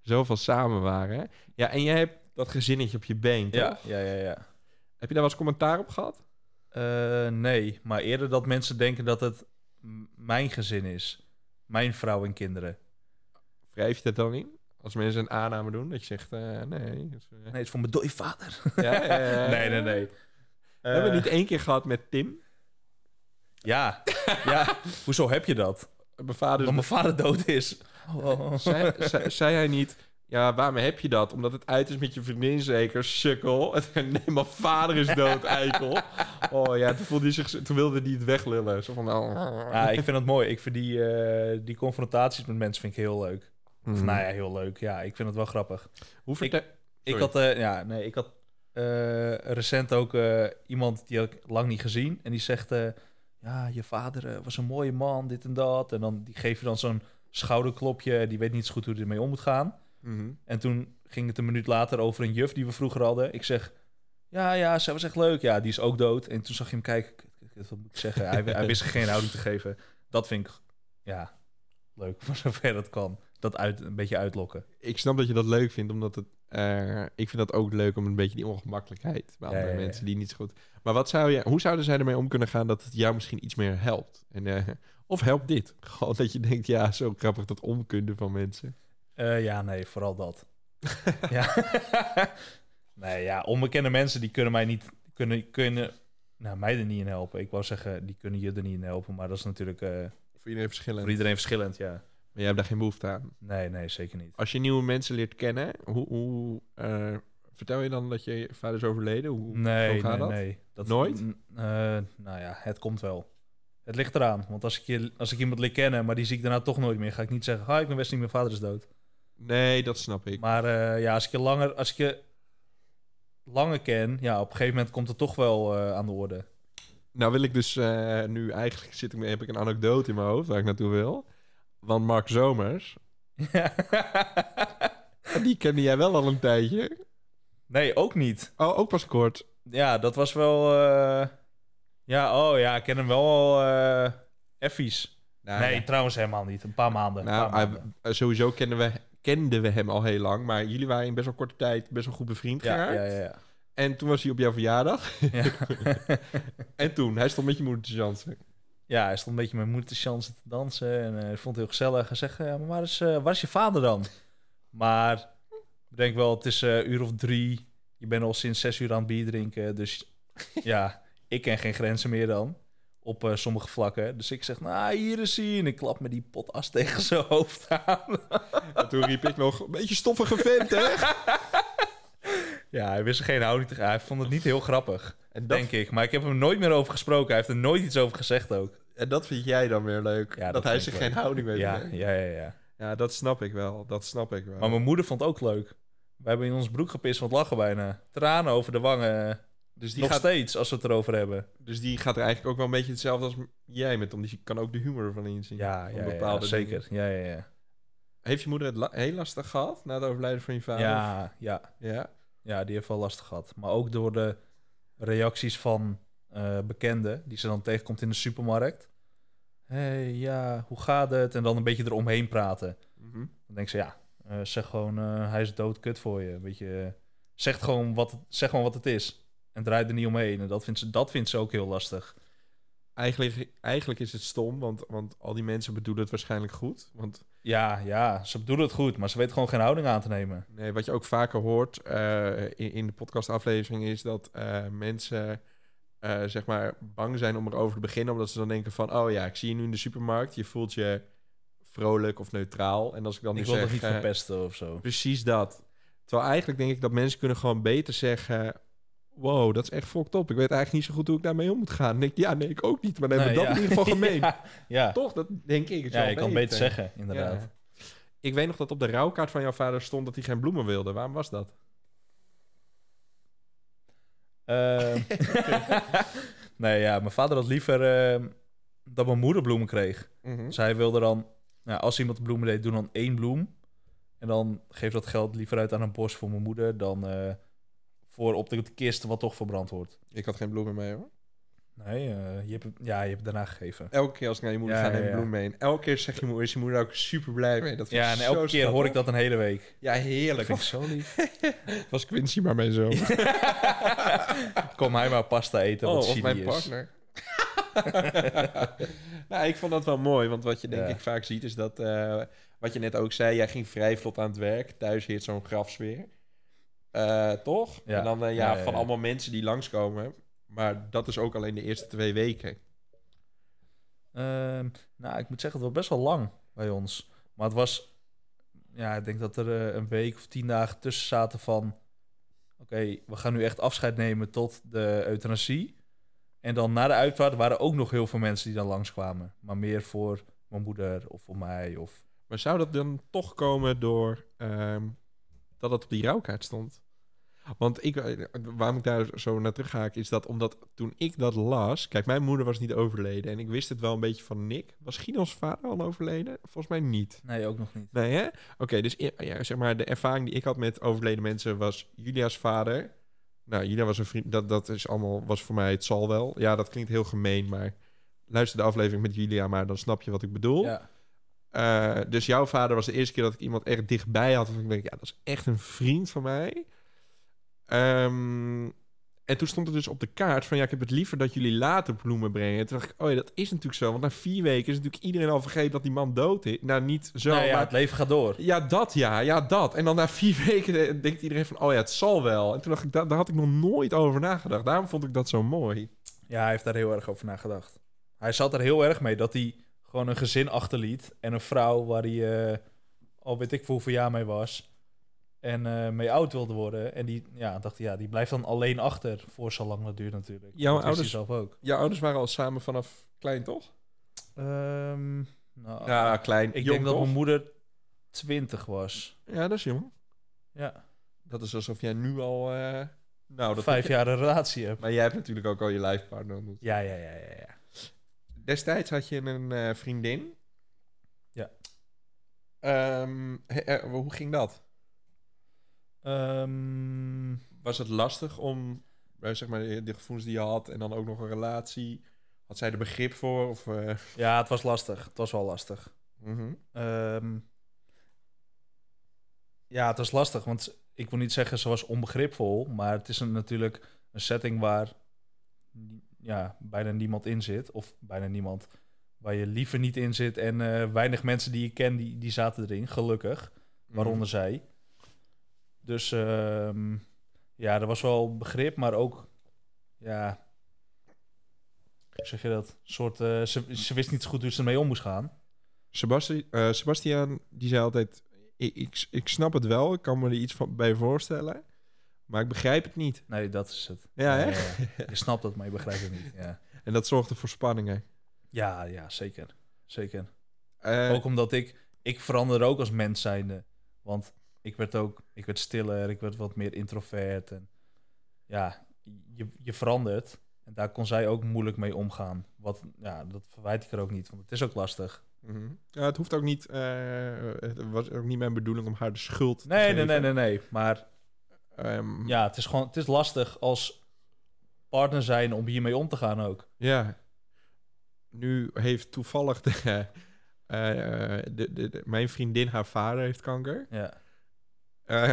zoveel samen waren. Ja, en jij hebt dat gezinnetje op je been, toch? Ja, ja, ja, ja. Heb je daar wel eens commentaar op gehad? Eh, nee, maar eerder dat mensen denken dat het mijn gezin is. Mijn vrouw en kinderen. Wrijf je dat dan in? Als mensen een aanname doen, dat je zegt, eh, nee. dat is, Nee, het is voor mijn dode vader. ja, nee, nee, nee. We hebben Eh, niet één keer gehad met Tim. Ja, ja. Hoezo heb je dat? Mijn vader Omdat mijn vader dood is. Oh. zei, zei, zei hij niet... Ja, waarom heb je dat? Omdat het uit is met je vriendin zeker, sukkel. Nee, mijn vader is dood, eikel. Oh ja, toen, voelde hij zich, toen wilde hij het weglullen. Zo van, oh. Ja, ik vind het mooi. Ik vind die, eh, die confrontaties met mensen vind ik heel leuk. Of Mhm. nou ja, heel leuk. Ja, ik vind het wel grappig. Hoe vertel... Ik Sorry. had, eh, ja, nee, ik had eh, recent ook eh, iemand die had ik lang niet gezien. En die zegt, eh, ja, je vader eh, was een mooie man, dit en dat. En dan die geef je dan zo'n schouderklopje. Die weet niet zo goed hoe hij ermee om moet gaan. Mhm. En toen ging het een minuut later over een juf die we vroeger hadden. Ik zeg, ja, ja, zij was echt leuk. Ja, die is ook dood. En toen zag je hem kijken. Wat moet ik zeggen? Hij, hij wist geen houding te geven. Dat vind ik, ja, leuk. Voor zover dat kan. Dat uit, een beetje uitlokken. Ik snap dat je dat leuk vindt, omdat het... eh, ik vind dat ook leuk om een beetje die ongemakkelijkheid bij andere ja, ja. mensen die niet zo goed... Maar wat zou je, hoe zouden zij ermee om kunnen gaan dat het jou misschien iets meer helpt? En, eh, of helpt dit? Gewoon dat je denkt, ja, zo grappig dat onkunde van mensen. Eh, ja, nee, vooral dat. ja. nee, ja, onbekende mensen die kunnen mij niet, kunnen, kunnen nou, mij er niet in helpen. Ik wou zeggen, die kunnen je er niet in helpen, maar dat is natuurlijk Voor iedereen verschillend. voor iedereen verschillend, ja. Maar jij hebt daar geen behoefte aan. Nee, nee, zeker niet. Als je nieuwe mensen leert kennen, hoe, hoe eh, vertel je dan dat je vader is overleden? Hoe, Nee, hoe gaat nee, dat? nee. Dat, Nooit? eh, nou ja, het komt wel. Het ligt eraan, want als ik, je, als ik iemand leer kennen, maar die zie ik daarna toch nooit meer, ga ik niet zeggen, ha, ik ben Wesley, mijn vader is dood. Nee, dat snap ik. Maar eh, ja, als ik je langer, als ik je langer ken, ja, op een gegeven moment komt het toch wel aan de orde. Nou wil ik dus nu eigenlijk zit ik, heb ik een anekdote in mijn hoofd waar ik naartoe wil. Want Mark Zomers, die kende jij wel al een tijdje. nee, ook niet. Oh, ook pas kort. Ja, dat was wel. eh, Ja, oh ja, ik ken hem wel al. eh effies. Nou, nee, ja. trouwens helemaal niet. Een paar maanden. een Nou, paar hij- maanden. sowieso kenden we, kenden we hem al heel lang. Maar jullie waren in best wel korte tijd best wel goed bevriend Ja, geraakt. ja, ja. ja. En toen was hij op jouw verjaardag. ja. En toen, hij stond met je moeder te jansen. Ja, hij stond een beetje met moeder te chansen te dansen. En eh, ik vond het heel gezellig. Hij zegt, ja, maar waar is, eh, waar is je vader dan? Maar ik denk wel, het is eh, een uur of drie. Je bent al sinds zes uur aan het bier drinken. Dus ja, ik ken geen grenzen meer dan. op eh, sommige vlakken. Dus ik zeg, nou, hier is hij. En ik klap me die pot as tegen zijn hoofd aan. En toen riep ik nog, een beetje stoffige vent, hè? ja, hij wist er geen houding tegen. Hij vond het niet heel grappig, En dat, denk ik. Maar ik heb hem nooit meer over gesproken. Hij heeft er nooit iets over gezegd ook. en dat vind jij dan weer leuk. Ja, dat, dat hij zich geen houding weet. Ja, ja, ja, ja. ja, dat snap ik wel. Dat snap ik wel. Maar mijn moeder vond het ook leuk. We hebben in ons broek gepist van het lachen bijna. Tranen over de wangen. dus, die Nog gaat, steeds, als we het erover hebben. dus die gaat er eigenlijk ook wel een beetje hetzelfde als jij met. Omdat je kan ook de humor van inzien. Ja, ja, ja, zeker. Ja, ja, ja. Heeft je moeder het la- heel lastig gehad na het overlijden van je vader? Ja, ja. Ja? Ja, die heeft wel lastig gehad. Maar ook door de reacties van eh, bekenden die ze dan tegenkomt in de supermarkt. Hé, hey, ja, hoe gaat het? En dan een beetje eromheen praten. Mhm. Dan denkt ze, ja, eh, zeg gewoon, eh, hij is doodkut voor je. Weet je, zeg, gewoon wat, zeg gewoon wat het is. En draai er niet omheen. En dat vindt ze, dat vindt ze ook heel lastig. Eigenlijk, eigenlijk is het stom, want, want al die mensen bedoelen het waarschijnlijk goed. Want Ja, ja, ze bedoelen het goed, maar ze weet gewoon geen houding aan te nemen. nee, wat je ook vaker hoort eh, in, in de podcastaflevering is dat eh, mensen eh, zeg maar bang zijn om erover te beginnen. Omdat ze dan denken van, oh ja, ik zie je nu in de supermarkt. Je voelt je vrolijk of neutraal. En als ik dan Ik nu wil zeg... niet verpesten of zo. Precies dat. Terwijl eigenlijk denk ik dat mensen kunnen gewoon beter zeggen... Wow, dat is echt fucked op. Ik weet eigenlijk niet zo goed hoe ik daarmee om moet gaan. Ik, ja, nee, ik ook niet. Maar dan hebben we Nee, dat ja. in ieder geval gemeen. ja, ja. Toch? Dat denk ik. ja, je kan beter zeggen, inderdaad. Ik weet nog dat op de rouwkaart van jouw vader stond dat hij geen bloemen wilde. Waarom was dat? Ehm, nee, ja, mijn vader had liever ehm, dat mijn moeder bloemen kreeg. Mhm. Dus hij wilde dan, nou, als iemand bloemen deed, doe dan één bloem. En dan geef dat geld liever uit aan een bos voor mijn moeder dan eh, voor op de kist wat toch verbrand wordt. Ik had geen bloemen mee hoor. Nee, eh, je hebt, ja, je hebt daarna gegeven. Elke keer als ik naar je moeder Ja, ga, neem ja, ik ja. bloemen mee. En elke keer zeg je moeder, is je moeder ook super blij mee. Dat vind Ja, en zo elke keer hoor ik dat een hele week. Ja, Dat heerlijk. vind ik zo lief. Was Quincy maar mijn zoon. Kom hij maar pasta eten, Oh, wat of mijn is. partner. nou, ik vond dat wel mooi, want wat je denk Ja. ik vaak ziet is dat, eh, wat je net ook zei, jij ging vrij vlot aan het werk. Thuis heert zo'n grafsfeer. Eh, toch? Ja. En dan eh, ja, Ja, ja, van ja. allemaal mensen die langskomen. Maar dat is ook alleen de eerste twee weken. Ehm, nou, ik moet zeggen, het was best wel lang bij ons. Maar het was, ja, ik denk dat er eh, een week of tien dagen tussen zaten van, oké, we gaan nu echt afscheid nemen tot de euthanasie. En dan na de uitvaart waren ook nog heel veel mensen die dan langskwamen. Maar meer voor mijn moeder of voor mij. Of... Maar zou dat dan toch komen door ehm, dat het op die rouwkaart stond? Want ik, eh, waarom ik daar zo naar terug ga, is dat omdat toen ik dat las... Kijk, mijn moeder was niet overleden en ik wist het wel een beetje van Nick. Was Ginos vader al overleden? Volgens mij niet. Nee, ook nog niet. Nee, hè? Oké, dus ja, zeg maar, de ervaring die ik had met overleden mensen was Julia's vader. Nou, Julia was een vriend, dat, dat is allemaal, was voor mij, het zal wel. Ja, dat klinkt heel gemeen, maar luister de aflevering met Julia, maar dan snap je wat ik bedoel. Ja. Eh, dus jouw vader was de eerste keer dat ik iemand echt dichtbij had. Waarvan ik denk, ja, dat is echt een vriend van mij. Ehm, en toen stond het dus op de kaart van... ja, ik heb het liever dat jullie later bloemen brengen. En toen dacht ik, oh ja, dat is natuurlijk zo. Want na vier weken is natuurlijk iedereen al vergeten dat die man dood is. Nou, niet zo, Nou ja, maar... het leven gaat door. Ja, dat ja, ja, dat. En dan na vier weken denkt iedereen van... oh ja, het zal wel. En toen dacht ik, daar, daar had ik nog nooit over nagedacht. Daarom vond ik dat zo mooi. Ja, hij heeft daar heel erg over nagedacht. Hij zat er heel erg mee dat hij gewoon een gezin achterliet. En een vrouw waar hij eh, al weet ik voor hoeveel jaar mee was. En eh, mee oud wilde worden. En die, ja, dacht hij, ja, die blijft dan alleen achter voor zo lang dat duurt natuurlijk. Jouw dat ouders- zelf ook. Jouw ouders waren al samen vanaf klein, toch? Ehm, nou, Ja, klein. ik Jong, denk dat mijn moeder 20 was. Ja, dat is jong. Ja, Dat is alsof jij nu al... eh, nou, dat vijf jaar een relatie heb. Maar jij hebt natuurlijk ook al je lijfpartner ontmoet. Ja, ja, ja, ja. ja. Destijds had je een eh, vriendin. Ja. Ehm, he- eh, hoe ging dat? Ehm, Was het lastig om, eh, zeg maar, de gevoelens die je had en dan ook nog een relatie? Had zij er begrip voor? Of, eh, ja, het was lastig. Het was wel lastig. mhm. Ehm, ja, het was lastig, want ik wil niet zeggen ze was onbegripvol, maar het is een, natuurlijk een setting waar ja, bijna niemand in zit, of bijna niemand waar je liever niet in zit en eh, weinig mensen die je kent die, die zaten erin, gelukkig, waaronder zij. Dus ehm, ja, er was wel begrip, maar ook ja, zeg je dat? Een soort, eh, ze, ze wist niet zo goed hoe ze ermee om moest gaan. Sebasti eh, Sebastian, die zei altijd... Ik, ik, ik snap het wel, ik kan me er iets van bij voorstellen. Maar ik begrijp het niet. Nee, dat is het. Ja, hè? Je snapt het, maar je begrijpt het niet. Ja, En dat zorgde voor spanningen. ja, ja zeker. Zeker. Eh, ook omdat ik... Ik veranderde ook als mens zijnde. Want ik werd ook... Ik werd stiller, ik werd wat meer introvert. En ja, je, je verandert. En daar kon zij ook moeilijk mee omgaan. Wat, ja, dat verwijt ik er ook niet. Want het is ook lastig. mhm. ja, het hoeft ook niet... eh, het was ook niet mijn bedoeling om haar de schuld te Nee, nee, geven. nee, nee, nee. Maar Ehm, ja, het is gewoon... Het is lastig als partner zijn om hiermee om te gaan ook. Ja. Nu heeft toevallig de, eh, de, de, de- mijn vriendin, haar vader heeft kanker. Ja. Eh,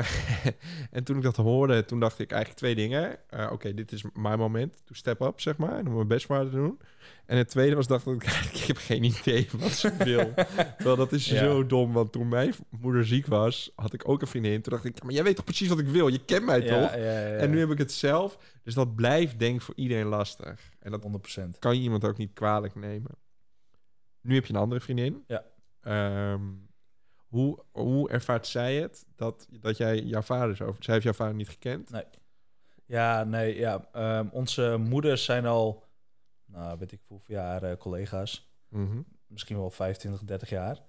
en toen ik dat hoorde, toen dacht ik eigenlijk twee dingen. Eh, Oké, dit is mijn moment to step up, zeg maar. En om mijn best haar te doen. En het tweede was, dacht ik, ik heb geen idee wat ze wil. Terwijl dat is Ja. zo dom, want toen mijn moeder ziek was, had ik ook een vriendin. Toen dacht ik, maar jij weet toch precies wat ik wil? Je kent mij Ja, toch? ja. En nu heb ik het zelf. Dus dat blijft denk ik voor iedereen lastig. En dat 100%. kan je iemand ook niet kwalijk nemen. Nu heb je een andere vriendin. Ja. Ehm, hoe, hoe ervaart zij het dat, dat jij jouw vader is over... Zij heeft jouw vader niet gekend. Nee. Ja, nee, ja. ehm, onze moeders zijn al, nou, weet ik hoeveel jaar eh, collega's. Mhm. Misschien wel 25, 30 jaar. Kende,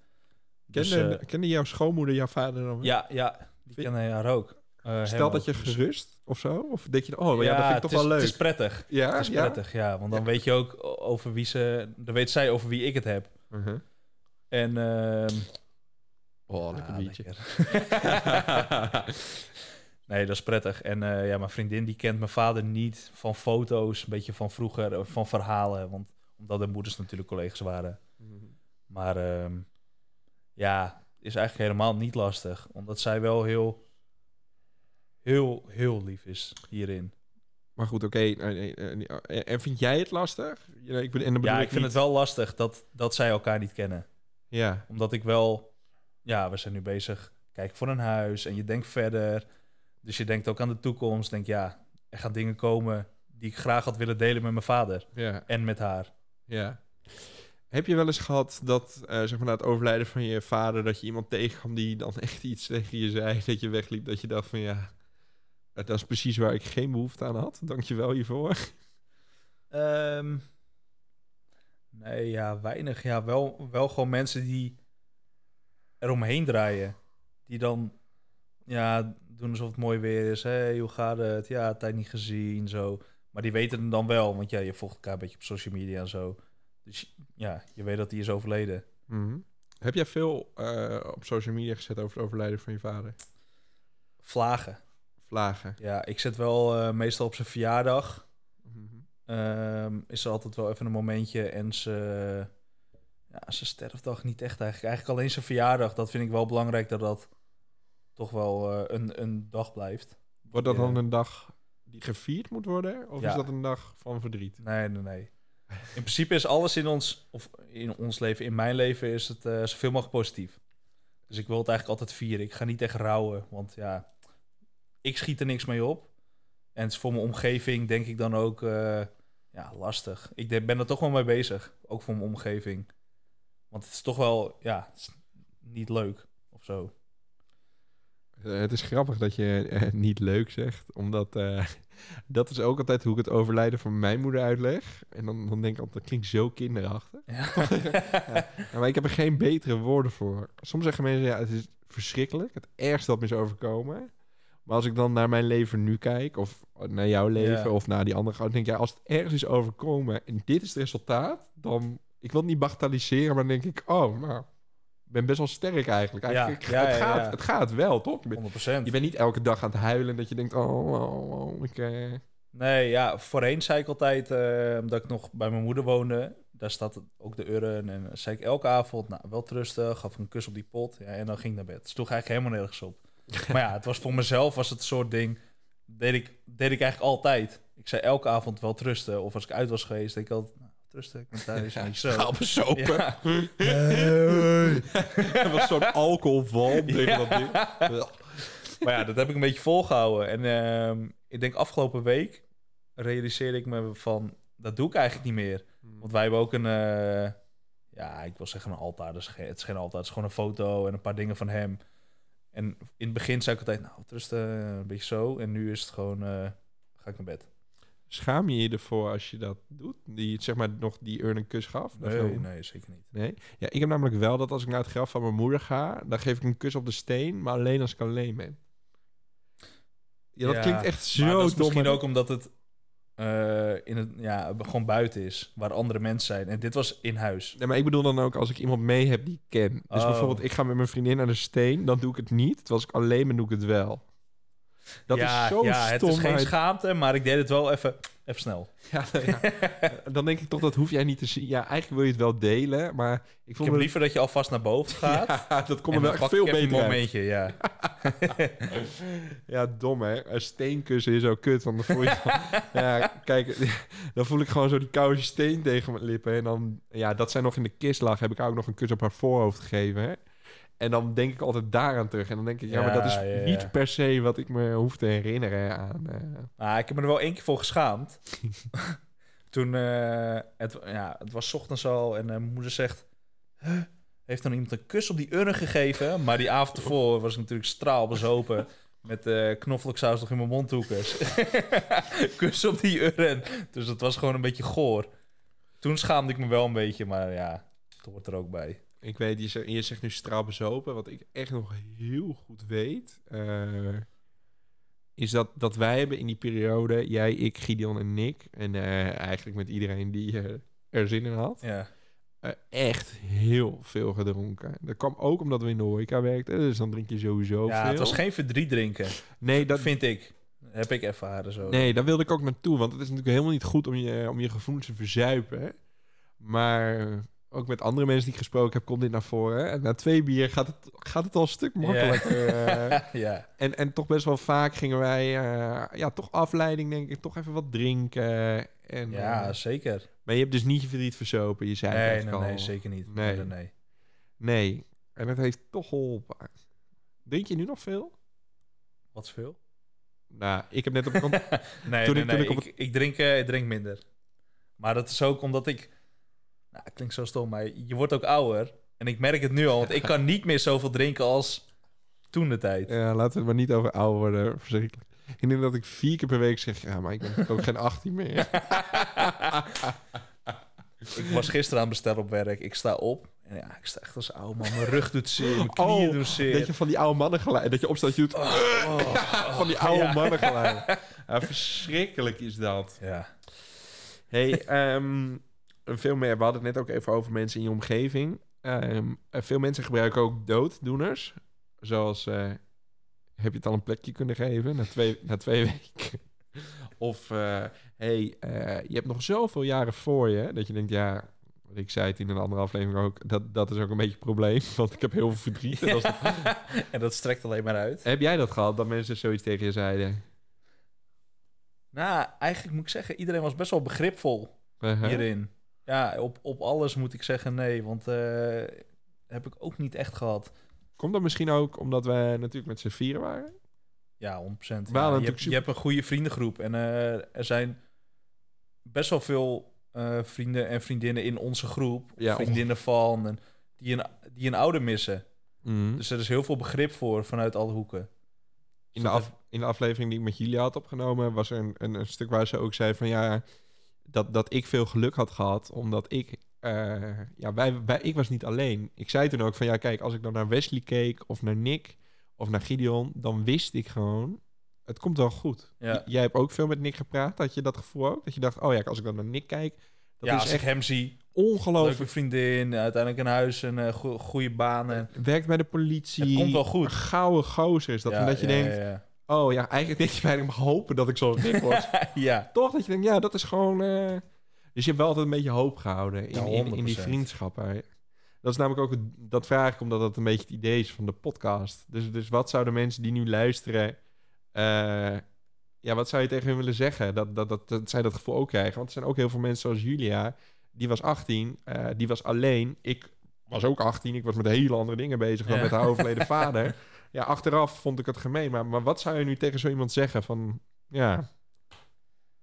Dus, eh, kende jouw schoonmoeder jouw vader dan? ja, ja, die kennen haar ook. Eh, Stel dat je gerust of zo? Of denk je, oh ja, dat vind ik toch is, wel leuk? Het is prettig. ja, Het is ja? prettig, ja. Want dan weet je ook over wie ze... Dan weet zij over wie ik het heb. Mhm. En... ehm Oh, lekker ah, biertje. lekker. nee, dat is prettig. En eh, ja, mijn vriendin die kent mijn vader niet van foto's, een beetje van vroeger, eh, van verhalen. Want omdat de moeders natuurlijk collega's waren. Mhm. Maar ehm, ja, is eigenlijk helemaal niet lastig. Omdat zij wel heel, heel, heel lief is hierin. Maar goed, oké. eh, en vind jij het lastig? Ja, ik, ben, en dan bedoel Ja, ik vind niet- het wel lastig dat, dat zij elkaar niet kennen. Ja, Omdat ik wel... Ja, we zijn nu bezig. Kijk voor een huis en je denkt verder. Dus je denkt ook aan de toekomst. Denk ja, er gaan dingen komen die ik graag had willen delen met mijn vader. ja. En met haar. Ja. Heb je wel eens gehad dat, eh, zeg maar, na het overlijden van je vader, dat je iemand tegenkwam die dan echt iets tegen je zei, dat je wegliep, dat je dacht van ja, dat is precies waar ik geen behoefte aan had. Dankjewel hiervoor. Ehm, nee, ja, weinig. Ja, wel, wel gewoon mensen die eromheen draaien. Die dan ja, doen alsof het mooi weer is. hey, hoe gaat het? Ja, tijd niet gezien, zo. Maar die weten het dan wel, want ja, je volgt elkaar een beetje op social media en zo. Dus ja, je weet dat hij is overleden. Mhm. Heb jij veel eh, op social media gezet over het overlijden van je vader? Vlagen. Vlagen. Ja, ik zet wel eh, meestal op zijn verjaardag. Mhm. Ehm, is er altijd wel even een momentje. En ze, ja, zijn sterfdag niet echt eigenlijk. Eigenlijk alleen zijn verjaardag. Dat vind ik wel belangrijk dat dat toch wel eh, een, een dag blijft. Wordt dat dan een dag die gevierd moet worden? Of Ja. is dat een dag van verdriet? Nee, nee, nee. In principe is alles in ons, of in ons leven, in mijn leven, is het eh, zoveel mogelijk positief. Dus ik wil het eigenlijk altijd vieren. Ik ga niet echt rouwen, want ja, ik schiet er niks mee op. En het is voor mijn omgeving, denk ik dan ook, eh, ja, lastig. Ik ben er toch wel mee bezig, ook voor mijn omgeving. Want het is toch wel, ja, het is niet leuk of zo. Eh, het is grappig dat je eh, niet leuk zegt, omdat eh, dat is ook altijd hoe ik het overlijden van mijn moeder uitleg. En dan, dan denk ik altijd, dat klinkt zo kinderachtig. Ja. Ja, maar ik heb er geen betere woorden voor. Soms zeggen mensen, ja, het is verschrikkelijk. Het ergste dat me is overkomen. Maar als ik dan naar mijn leven nu kijk, of naar jouw leven, Ja. of naar die andere, dan denk ik, ja, als het ergens is overkomen en dit is het resultaat, dan, ik wil het niet bagatelliseren, maar dan denk ik, oh, nou, ik ben best wel sterk eigenlijk. Ja, eigenlijk ja, het, ja, gaat, het gaat wel, toch? Je bent- 100%. Je bent niet elke dag aan het huilen dat je denkt, oh, oh, oh ik... eh, Nee, ja, voorheen zei ik altijd, eh, omdat ik nog bij mijn moeder woonde, daar staat ook de urn. En dan zei ik elke avond, nou, wel rustig, gaf ik een kus op die pot. Ja, en dan ging ik naar bed. Het sloeg eigenlijk helemaal nergens op. maar ja, het was voor mezelf, was het een soort ding, deed ik, deed ik eigenlijk altijd. Ik zei elke avond wel trusten. Of als ik uit was geweest, deed ik altijd, trusten, ik ben thuis. Ja, zo. schaal besopen. Ja. Was zo'n tegen dat ding. Maar ja, dat heb ik een beetje volgehouden. En ehm, ik denk afgelopen week realiseerde ik me van... dat doe ik eigenlijk niet meer. Hmm. Want wij hebben ook een, eh, ja, ik wil zeggen een altaar. Dus geen- het is geen altaar, het is gewoon een foto en een paar dingen van hem. En in het begin zei ik altijd, nou, het rust eh, een beetje zo. En nu is het gewoon, eh, ga ik naar bed. Schaam je je ervoor als je dat doet? Die zeg maar nog die urn een kus gaf? Nee, nee, zeker niet. Nee? Ja, ik heb namelijk wel dat als ik naar het graf van mijn moeder ga, dan geef ik een kus op de steen, maar alleen als ik alleen ben. Ja, dat Ja, klinkt echt zo dat is dom. misschien ook omdat het eh, in het, ja, gewoon buiten is, waar andere mensen zijn. En dit was in huis. Nee, maar ik bedoel dan ook als ik iemand mee heb die ik ken. Dus Oh. bijvoorbeeld, ik ga met mijn vriendin naar de steen, dan doe ik het niet. Terwijl als ik alleen ben, doe ik het wel. Dat ja, is zo ja, stom. het is geen schaamte, maar ik deed het wel even, even snel. Ja, ja. Dan denk ik toch, dat hoef jij niet te zien. Ja, eigenlijk wil je het wel delen, maar ik Ik vond heb me- liever dat je alvast naar boven gaat. Ja, dat komt er wel echt veel ik beter een momentje, ja. Ja, dom hè. Een steenkussen is ook kut, want dan voel je... ja, kijk, dan voel ik gewoon zo die koude steen tegen mijn lippen. En dan, ja, dat zij nog in de kist lag, heb ik haar ook nog een kus op haar voorhoofd gegeven. Hè? En dan denk ik altijd daaraan terug. En dan denk ik, ja, maar dat is Ja, ja, ja. niet per se wat ik me hoef te herinneren aan... eh, Maar ik heb me er wel één keer voor geschaamd. Toen, eh, het, ja, het was ochtends al en eh, mijn moeder zegt... "Huh, heeft dan iemand een kus op die urn gegeven? Maar die avond ervoor was ik natuurlijk straalbezopen... met eh knoflooksaus nog in mijn mondhoekers. kus op die urn. Dus dat was gewoon een beetje goor. Toen schaamde ik me wel een beetje, maar ja, het hoort er ook bij. Ik weet, je zegt, je zegt nu straalbezopen. Wat ik echt nog heel goed weet... eh, is dat, dat wij hebben in die periode... jij, ik, Gideon en Nick... en eh, eigenlijk met iedereen die eh, er zin in had... Ja, echt heel veel gedronken. Dat kwam ook omdat we in de horeca werkten. Dus dan drink je sowieso ja veel. het was geen verdriet drinken, Nee, dat, vind ik. Heb ik ervaren zo. nee, daar wilde ik ook naartoe. Want het is natuurlijk helemaal niet goed om je, om je gevoelens te verzuipen. Maar ook met andere mensen die ik gesproken heb, komt dit naar voren. En na twee bier gaat het, gaat het al een stuk makkelijker. eh. ja. en, en toch best wel vaak gingen wij, eh, ja, toch afleiding denk ik, toch even wat drinken. En, ja, eh, zeker. maar je hebt dus niet je verdriet verzopen. Je zei het Nee, eigenlijk nee, al. nee, zeker niet. Nee. Nee, nee. Nee, en het heeft toch geholpen. Drink je nu nog veel? Wat veel? Nou, ik heb net op. Nee, Toen nee, ik- toen nee. ik op Ik, ik, drink, ik drink minder. Maar dat is ook omdat ik... Nou, klinkt zo stom, maar je wordt ook ouder. En ik merk het nu al, want ik kan niet meer zoveel drinken als toen de tijd. Ja, laten we het maar niet over ouder worden. Verschrikkelijk. Ik denk dat ik vier keer per week zeg... Ja, maar ik ben ook geen 18 meer. Ik was gisteren aan het bestellen op werk. Ik sta op. En ja, ik sta echt als oude man. Mijn rug doet zeer, mijn knieën Oh, doen zeer. Dat je van die oude mannen geluid... Dat je opstaat, je doet... Oh, van die oude ja. mannen geluid. Ja, verschrikkelijk is dat. Ja. Hey, ehm, veel meer... We hadden het net ook even over mensen in je omgeving. Ehm, eh, veel mensen gebruiken ook dooddoeners. Zoals... eh, heb je het al een plekje kunnen geven na twee, na twee weken? Of, eh, hey, je hebt nog zoveel jaren voor je... dat je denkt, ja... wat Ik zei het in een andere aflevering ook. Dat, dat is ook een beetje het probleem. Want ik heb heel veel verdriet. En dat- en dat strekt alleen maar uit. heb jij dat gehad? Dat mensen zoiets tegen je zeiden? Nou, eigenlijk moet ik zeggen, iedereen was best wel begripvol Uh-huh. hierin. Ja, op, op alles moet ik zeggen nee, want eh, heb ik ook niet echt gehad. Komt dat misschien ook omdat we natuurlijk met z'n vieren waren? Ja, 100%. hadden Ja, je, hebt, je hebt een goede vriendengroep en eh, er zijn best wel veel eh, vrienden en vriendinnen in onze groep. Ja, vriendinnen van, en die, een, die een ouder missen. Mhm. Dus er is heel veel begrip voor vanuit alle hoeken. in, de af, in de aflevering die ik met Julia had opgenomen... was er een, een, een stuk waar ze ook zei van... ja, dat, dat ik veel geluk had gehad, omdat ik... eh, ja, wij, wij, ik was niet alleen. Ik zei toen ook van... ja, kijk, als ik dan naar Wesley keek... of naar Nick of naar Gideon... dan wist ik gewoon... het komt wel goed. Ja. Jij hebt ook veel met Nick gepraat. Had je dat gevoel ook? Dat je dacht, oh ja, als ik dan naar Nick kijk... dat ja, is als echt ik hem zie, ongelooflijk. leuke vriendin, uiteindelijk een huis, een eh, go- goede baan. En, Werkt bij de politie. Het komt wel goed. Een gouden gozer is dat. ja, omdat je ja, denkt, Ja, oh ja, eigenlijk denk je bijna mag hopen dat ik zoals Nick was. ja. Toch? Dat je denkt, ja, dat is gewoon... eh, Dus je hebt wel altijd een beetje hoop gehouden in, Ja, in, in die 100%. vriendschappen. Dat is namelijk ook, het- dat vraag ik omdat dat een beetje het idee is van de podcast. Dus, dus wat zouden mensen die nu luisteren... eh, ja, wat zou je tegen hun willen zeggen? Dat, dat, dat, dat zij dat gevoel ook krijgen. Want er zijn ook heel veel mensen zoals Julia. Die was 18, eh, die was alleen. Ik was ook 18, ik was met hele andere dingen bezig dan Ja. met haar overleden vader. Ja, achteraf vond ik het gemeen. Maar, maar wat zou je nu tegen zo iemand zeggen van... Ja,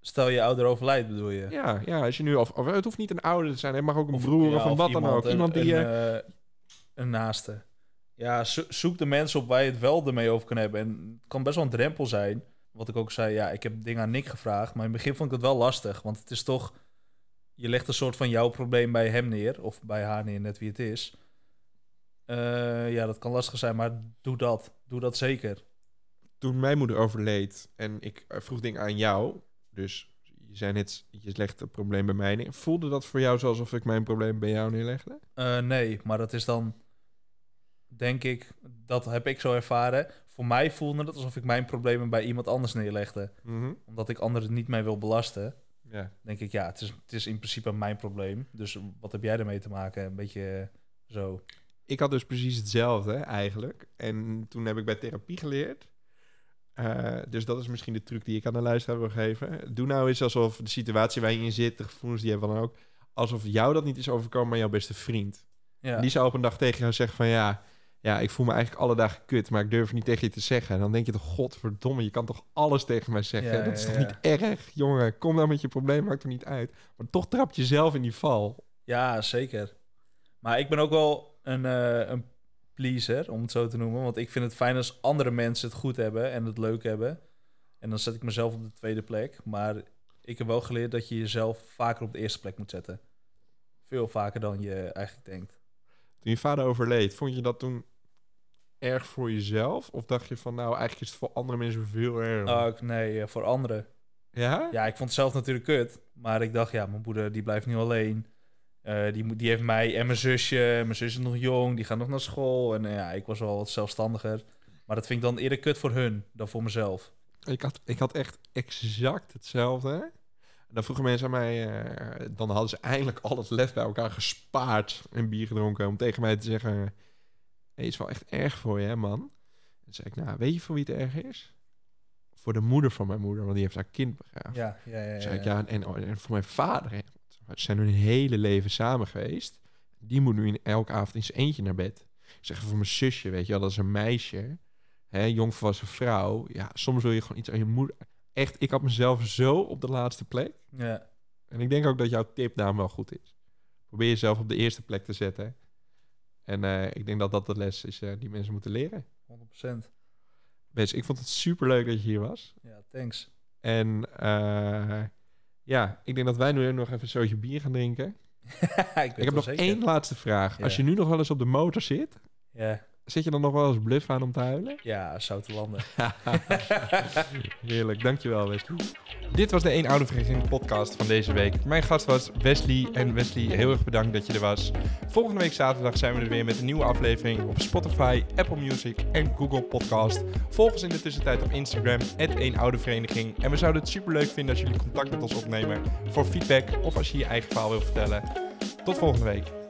Stel je ouder overlijdt, bedoel je? Ja, ja, als je nu... Of, of het hoeft niet een ouder te zijn. Het mag ook een Of- broer ja, of een wat dan ook. een- Iemand die... Een, eh, een naaste. Ja, zo- zoek de mensen op waar je het wel ermee over kan hebben. En het kan best wel een drempel zijn. Wat ik ook zei, ja, ik heb dingen aan Nick gevraagd. Maar in het begin vond ik het wel lastig. Want het is toch... Je legt een soort van jouw probleem bij hem neer. Of bij haar neer, net wie het is. Eh, ja, dat kan lastig zijn. Maar doe dat. Doe dat zeker. toen mijn moeder overleed en ik eh, vroeg dingen aan jou, dus je zei net, je legt het probleem bij mij neer. Voelde dat voor jou zoals of ik mijn probleem bij jou neerlegde? Eh, nee, maar dat is dan... Denk ik, dat heb ik zo ervaren. Voor mij voelde het alsof ik mijn problemen bij iemand anders neerlegde. Omdat ik anderen niet mee wil belasten. Ja. denk ik, ja, het is, het is in principe mijn probleem. Dus wat heb jij ermee te maken? Een beetje zo. Ik had dus precies hetzelfde eigenlijk. En toen heb ik bij therapie geleerd. Eh, dus dat is misschien de truc die ik aan de luisteraar wil geven. Doe nou eens alsof de situatie waar je in zit, de gevoelens die je hebt dan ook, alsof jou dat niet is overkomen, maar jouw beste vriend. Ja, Die zou op een dag tegen jou zeggen van ja, ja, ik voel me eigenlijk alle dagen kut, maar ik durf niet tegen je te zeggen. En dan denk je toch, godverdomme, je kan toch alles tegen mij zeggen? Ja, dat is ja, toch niet erg, jongen? Kom nou met je probleem, maakt er niet uit. Maar toch trap je zelf in die val. ja, zeker. Maar ik ben ook wel een, eh, een pleaser, om het zo te noemen. Want ik vind het fijn als andere mensen het goed hebben en het leuk hebben. En dan zet ik mezelf op de tweede plek. Maar ik heb wel geleerd dat je jezelf vaker op de eerste plek moet zetten. Veel vaker dan je eigenlijk denkt. Toen je vader overleed, vond je dat toen erg voor jezelf? Of dacht je van, nou, eigenlijk is het voor andere mensen veel erger? Nee, eh, voor anderen. ja? Ja, ik vond het zelf natuurlijk kut. Maar ik dacht, ja, mijn moeder die blijft nu alleen. Eh, die, die heeft mij en mijn zusje. Mijn zus is nog jong, die gaat nog naar school. En eh, ja, ik was wel wat zelfstandiger. Maar dat vind ik dan eerder kut voor hun dan voor mezelf. Ik had, ik had echt exact hetzelfde. En dan vroegen mensen aan mij, eh, dan hadden ze eindelijk al het lef bij elkaar gespaard en bier gedronken om tegen mij te zeggen, hey, is wel echt erg voor je, hè, man. En toen zei ik, nou, weet je voor wie het erg is? Voor de moeder van mijn moeder, want die heeft haar kind begraven. Ja, ja, ja. ja, Toen zei ik, ja. ja, en, en voor mijn vader, hè. Ze zijn hun hele leven samen geweest. Die moet nu in elke avond in zijn eentje naar bed. Ik zeg voor mijn zusje, weet je wel, dat is een meisje. Hè, jongvolwassen vrouw. Ja, soms wil je gewoon iets aan je moeder. Echt, ik had mezelf zo op de laatste plek. Ja, En ik denk ook dat jouw tip daarom wel goed is. Probeer jezelf op de eerste plek te zetten. En eh, ik denk dat dat de les is eh, die mensen moeten leren. 100%. Bes, ik vond het super leuk dat je hier was. Ja, thanks. En eh, ja, ik denk dat wij nu nog even een zootje bier gaan drinken. ik, Ik heb nog één laatste vraag. Ja. Als je nu nog wel eens op de motor zit, Ja, zit je dan nog wel eens bluff aan om te huilen? ja zoute landen. Heerlijk, dankjewel Wesley. Dit was de 1 Oude Vereniging podcast van deze week. Mijn gast was Wesley. En Wesley, heel erg bedankt dat je er was. Volgende week zaterdag zijn we er weer met een nieuwe aflevering op Spotify, Apple Music en Google Podcast. Volg ons in de tussentijd op Instagram, 1 Oude Vereniging. En we zouden het super leuk vinden als jullie contact met ons opnemen voor feedback of als je je eigen verhaal wil vertellen. Tot volgende week.